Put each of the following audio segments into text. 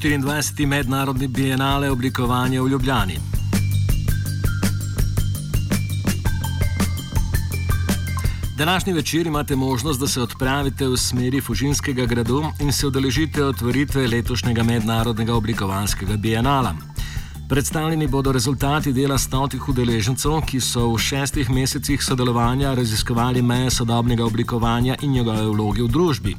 24. mednarodni bienale oblikovanja v Ljubljani. Današnji večer imate možnost, da se odpravite v smeri Fužinskega gradu in se udeležite otvoritve letošnjega mednarodnega oblikovanskega bienala. Predstavljeni bodo rezultati dela stotih udeležencev, ki so v šestih mesecih sodelovanja raziskovali meje sodobnega oblikovanja in njegove vloge v družbi.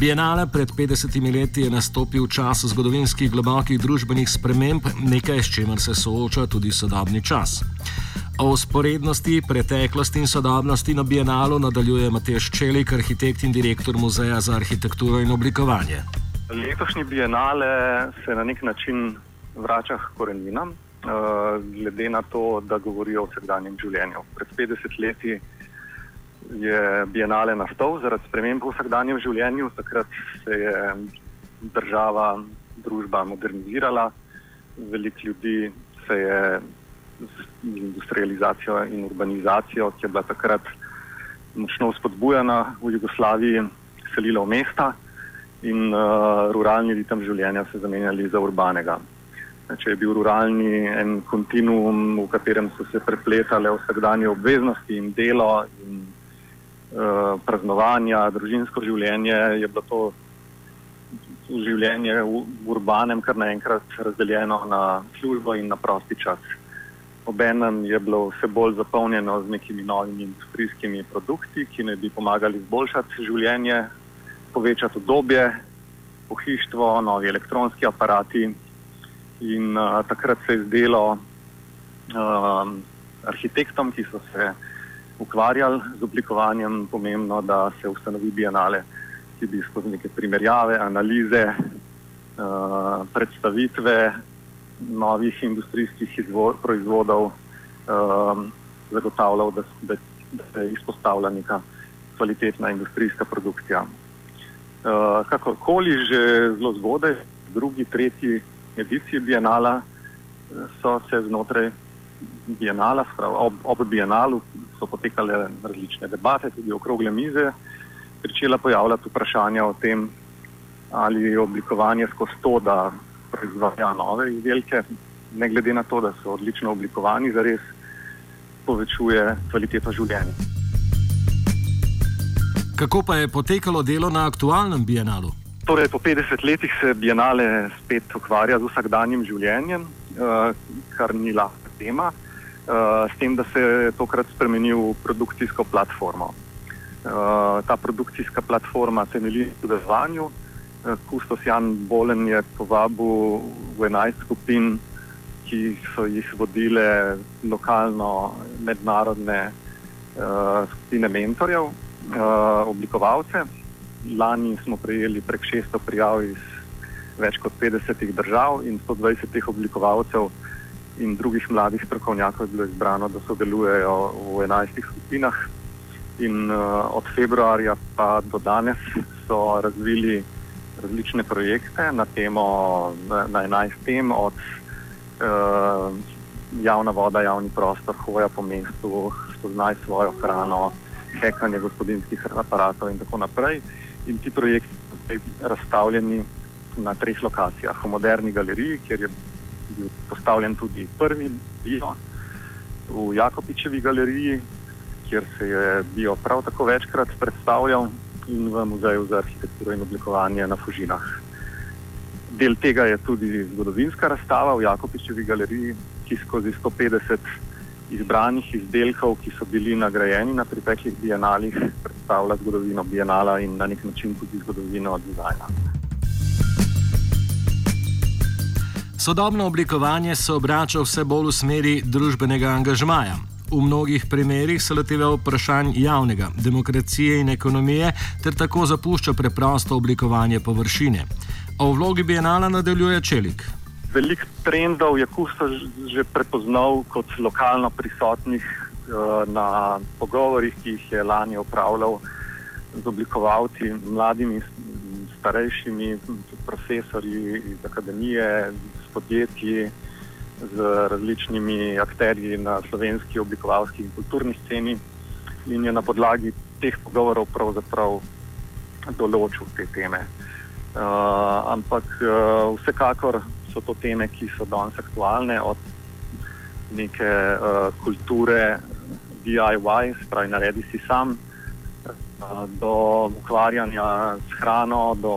Bienale pred 50 leti je nastopil v času zgodovinskih globokih družbenih sprememb, nekaj s čimer se sooča tudi sodobni čas. O usporednosti, preteklosti in sodobnosti na bienalu nadaljuje Matej Čelik, arhitekt in direktor Muzeja za arhitekturo in oblikovanje. Letošnji bienale se na nek način vrača k koreninam, uh, glede na to, da govorijo o vsakdanjem življenju. Pred 50 leti je Bienale nastal zaradi sprememb v vsakdanjem življenju, takrat se je država, družba modernizirala, veliko ljudi se je z industrializacijo in urbanizacijo, ki je bila takrat močno spodbujana v Jugoslaviji, selilo v mesta. In uh, ruralni ritem življenja se zamenjali za urbanega. Če je bil ruralni en kontinuum, v katerem so se prepletale vsakdanje obveznosti in delo in praznovanja, družinsko življenje, je bilo to življenje v, urbanem kar naenkrat razdeljeno na službo in na prosti čas. Obenem je bilo vse bolj zapolnjeno z nekimi novimi industrijskimi produkti, ki naj bi pomagali izboljšati življenje, povečati obdobje, pohištvo, novi elektronski aparati. In uh, takrat se je zdelo uh, arhitektom, ki so se ukvarjali z oblikovanjem, pomembno, da se ustanovi bienale, ki bi skozi neke primerjave, analize, uh, predstavitve novih industrijskih proizvodov uh, zagotavljal, da, da, da se izpostavlja neka kvalitetna industrijska produkcija. Uh, kakorkoli že zelo zgodaj, drugi, tretji ediciji Bienala so se znotraj Bienala, ob, ob Bienalu so potekale različne debate, tudi okrogle mize, pričela pojavljati vprašanja o tem, ali je oblikovanje skozi to, da proizvaja nove izdelke, ne glede na to, da so odlično oblikovani, zares povečuje kvaliteto življenja. Kako pa je potekalo delo na aktualnem Bienalu? Torej, po 50 letih se Bienale spet ukvarja z vsakdanjim življenjem, uh, kar ni lahka tema, s tem, da se je tokrat spremenil v produkcijsko platformo. Uh, ta produkcijska platforma temelji na sodelovanju. Uh, Kustos Jan Bolen je povabil v 11 skupin, ki so jih vodile lokalno mednarodne skupine mentorjev, oblikovalce lani smo prejeli prek 600 prijav iz več kot 50 držav in 120 oblikovalcev in drugih mladih strokovnjakov je bilo izbrano, da sodelujejo v 11 skupinah. In uh, od februarja pa do danes so razvili različne projekte na temo, na, na 11 tem, od uh, javna voda, javni prostor, hoja po mestu, spoznaj svojo hrano, hekanje gospodinskih aparatov in tako naprej. In ti projekti so razstavljeni na treh lokacijah. V moderni galeriji, kjer je bil postavljen tudi prvi bio, v Jakopičevi galeriji, kjer se je bio prav tako večkrat predstavljal, in v Muzeju za arhitekturo in oblikovanje na Fužinah. Del tega je tudi zgodovinska razstava v Jakopičevi galeriji, ki skozi 150 izbranih izdelkov, ki so bili nagrajeni na preteklih bienalih, predstavlja zgodovino bienala in na nek način tudi zgodovino dizajna. Sodobno oblikovanje se obrača vse bolj v smeri družbenega angažmaja. V mnogih primerjih se loteva vprašanj javnega, demokracije in ekonomije, ter tako zapušča preprosto oblikovanje površine. O vlogi bienala nadaljuje Čelik. Veliko trendov je Kusto že prepoznal kot lokalno prisotnih uh, na pogovorih, ki jih je lani opravljal z oblikovalci, mladimi, starejšimi, profesori iz akademije, s podjetji, z različnimi akterji na slovenski oblikovalski in kulturni sceni in je na podlagi teh pogovorov pravzaprav določil te teme. Uh, ampak uh, vsekakor so to teme, ki so danes aktualne, od neke uh, kulture DIY, spravi naredi si sam, uh, do ukvarjanja s hrano, do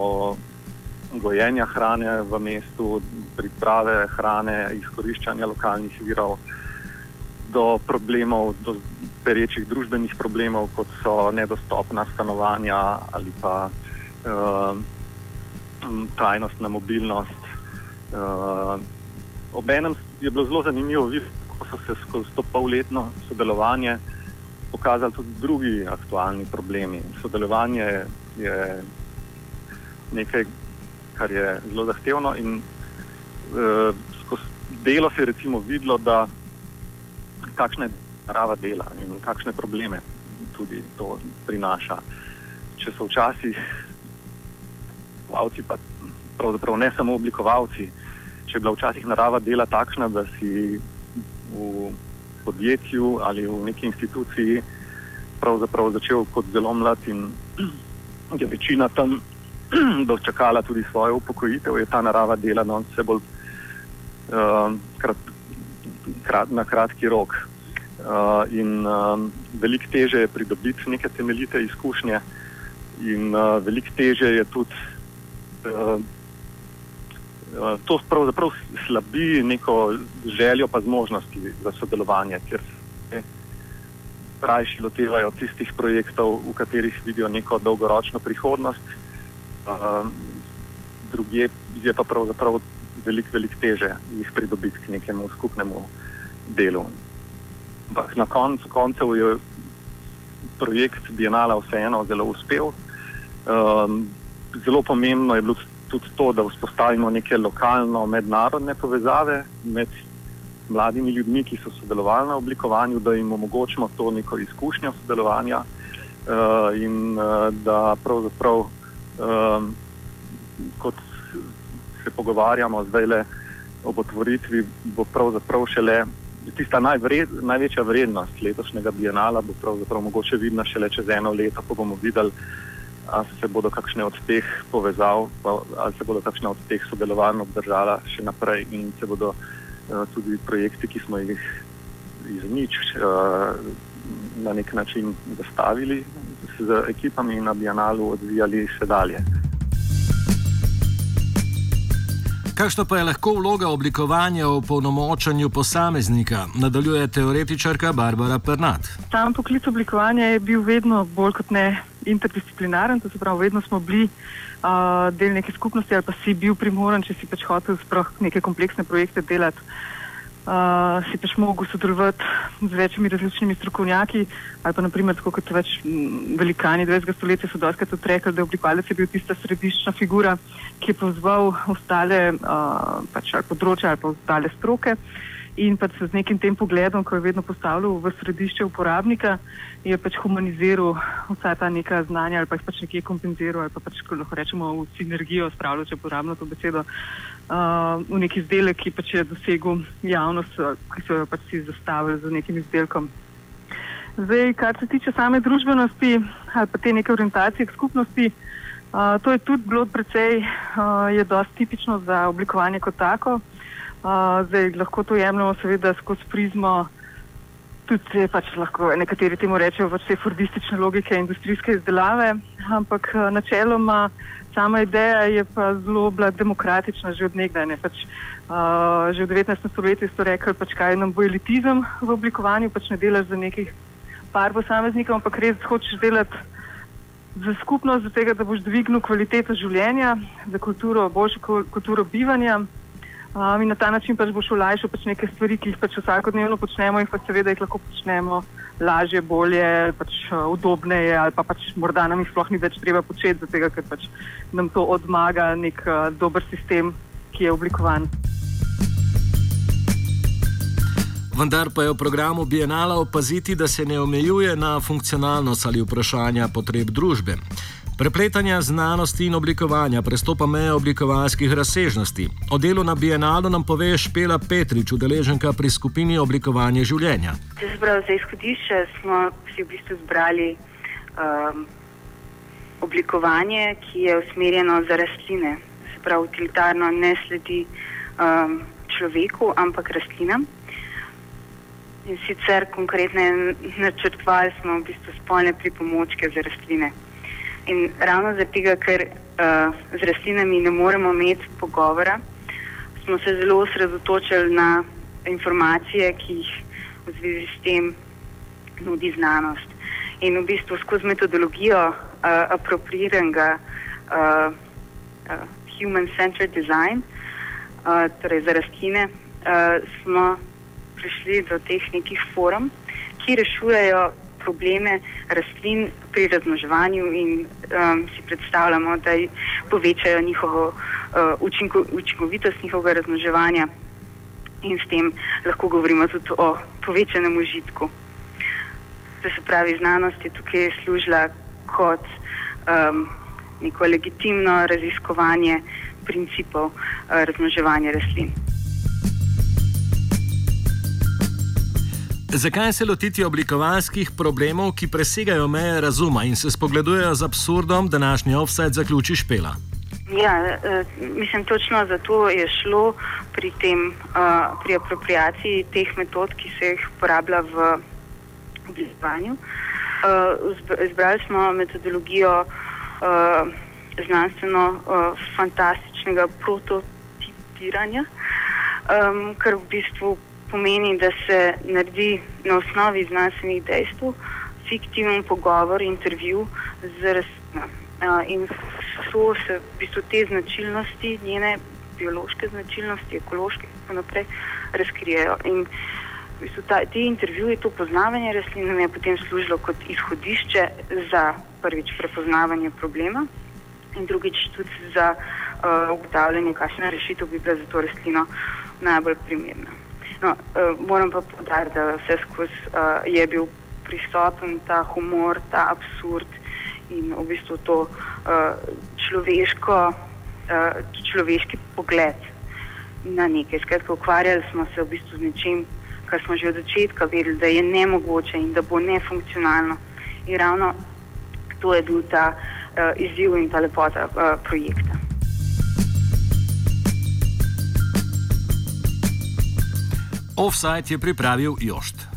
gojenja hrane v mestu, priprave hrane, izkoriščanja lokalnih virov, do problemov, do perečih družbenih problemov, kot so nedostopna stanovanja ali pa uh, trajnostna mobilnost. Uh, obenem je bilo zelo zanimivo videti, kako so se skozi to polletno sodelovanje pokazali tudi drugi aktualni problemi. Sodelovanje je nekaj, kar je zelo zahtevno in uh, skozi delo se je recimo videlo, da kakšna je narava dela in kakšne probleme tudi to prinaša. Če so včasih oblikovalci, pa pravzaprav ne samo oblikovalci, če je bila včasih narava dela takšna, da si v podjetju ali v neki instituciji pravzaprav začel kot zelo mlad in je večina tam dočakala tudi svojo upokojitev, je ta narava dela no, vse bolj uh, krat, krat, na kratki rok. Uh, in uh, veliko teže je pridobiti neke temeljite izkušnje, in uh, veliko teže je tudi uh, uh, to pravzaprav slabi neko željo, pa zmožnosti za sodelovanje, ker se rajši lotevajo tistih projektov, v katerih vidijo neko dolgoročno prihodnost, uh, druge je pa pravzaprav veliko, veliko teže jih pridobiti k nekemu skupnemu delu. Ampak na koncu koncev je projekt Bienala vseeno zelo uspel. Um, zelo pomembno je bilo tudi to, da vzpostavimo neke lokalno mednarodne povezave med mladimi ljudmi, ki so sodelovali na oblikovanju, da jim omogočimo to neko izkušnjo sodelovanja uh, in uh, da pravzaprav, um, kot se pogovarjamo zdaj le ob otvoritvi, bo pravzaprav šele tista najvred, največja vrednost letošnjega bienala, bo pravzaprav mogoče vidna šele čez eno leto, ko bomo videli, ali se bodo kakšne od teh povezav, ali se bodo kakšne od teh sodelovanj obdržala še naprej in se bodo uh, tudi projekti, ki smo jih iz nič uh, na nek način zastavili z ekipami na bienalu, odvijali še dalje. Kakšna pa je lahko vloga oblikovanja v polnomočanju posameznika, nadaljuje teoretičarka Barbara Pernat. Sam poklic oblikovanja je bil vedno bolj kot ne interdisciplinaren, to se pravi, vedno smo bili uh, del neke skupnosti ali pa si bil primoran, če si pač hotel sploh neke kompleksne projekte delati uh, si pač mogel sodelovati z večjimi različnimi strokovnjaki, ali pa naprimer, tako kot več velikani 20. stoletja so tudi rekli, da je oblikovalec bil tista središčna figura, ki je pozval ostale uh, pač, ali področja ali pa ostale stroke. In pač z nekim tem pogledom, ko je vedno postavljal v središče uporabnika, je pač humaniziral vsa ta neka znanja ali pa jih pač nekje kompenziral ali pa pač lahko rečemo v sinergijo spravljal, če uporabljam to besedo, uh, v neki izdelek, ki pač je dosegel javnost, ki so jo pač si zastavili z nekim izdelkom. Zdaj, kar se tiče same družbenosti ali pa te neke orientacije k skupnosti, uh, to je tudi bilo precej, uh, je dosti tipično za oblikovanje kot tako. Uh, zdaj lahko to jemljemo seveda skozi prizmo, tudi pač lahko nekateri temu rečejo pač te fordistične logike industrijske izdelave, ampak uh, načeloma sama ideja je pa zelo bila demokratična že od nekdaj. Pač, uh, že v 19. stoletju so rekli, pač, kaj nam bo elitizem v oblikovanju, pač ne delaš za nekih par posameznikov, ampak res hočeš delati za skupnost, za tega, da boš dvignil kvaliteto življenja, za kulturo, boljšo kulturo bivanja. Um, in na ta način pač boš olajšal pač neke stvari, ki jih pač vsakodnevno počnemo in pa seveda jih lahko počnemo lažje, bolje, pač uh, udobneje ali pa pač morda nam jih sploh ni več treba početi, zato ker pač nam to odmaga nek uh, dober sistem, ki je oblikovan. Vendar pa je v programu Bienala opaziti, da se ne omejuje na funkcionalnost ali vprašanja potreb družbe. Prepletanja znanosti in oblikovanja prestopa meje oblikovalskih razsežnosti. O delu na Bienalu nam pove Špela Petrič, udeleženka pri skupini Oblikovanje življenja. Pravi, za izhodišče smo si v bistvu zbrali um, oblikovanje, ki je usmerjeno za rastline, se pravi, utilitarno ne sledi um, človeku, ampak rastlinam. In sicer konkretno načrtovali smo v bistvu spolne pripomočke za rastline. In ravno zato, ker uh, z rastlinami ne moremo imeti pogovora, smo se zelo osredotočili na informacije, ki jih v zvezi s tem nudi znanost. In v bistvu skozi metodologijo uh, apropriiranega uh, uh, human-centered design, uh, torej za rastline, uh, smo prišli do teh nekih forum, ki rešujejo probleme rastlin pri razmnoževanju in um, si predstavljamo, da povečajo njihovo uh, učinko, učinkovitost njihovega razmnoževanja in s tem lahko govorimo tudi o povečanem užitku. To se pravi, znanost je tukaj služila kot um, neko legitimno raziskovanje principov uh, razmnoževanja rastlin. Zakaj se lotiti oblikovalskih problemov, ki presegajo meje razuma in se spogledujejo z absurdom, da današnji offset zaključi špela? Ja, eh, mislim, točno zato je šlo pri, tem, uh, pri apropriaciji teh metod, ki se jih uporablja v oblikovanju. Uh, izbrali smo metodologijo uh, znanstveno uh, fantastičnega prototipiranja, kar v bistvu pomeni, da se naredi na osnovi znanstvenih dejstev fiktiven pogovor, intervju z rastlinami. In so se v bistvu te značilnosti, njene biološke značilnosti, ekološke in tako naprej, razkrijejo. In v bistvu ta, te intervjuje, to poznavanje rastlin nam je potem služilo kot izhodišče za prvič prepoznavanje problema in drugič tudi za uh, ugotavljanje, kakšna rešitev bi bila za to rastlino najbolj primerna. No, uh, moram pa podariti, da vse skozi uh, je bil prisoten ta humor, ta absurd in v bistvu to uh, človeško, uh, človeški pogled na nekaj. Skratka, ukvarjali smo se v bistvu z nečim, kar smo že od začetka vedeli, da je nemogoče in da bo nefunkcionalno. In ravno to je bil ta uh, izziv in ta lepota uh, projekta. Offside je pripravil Jošt.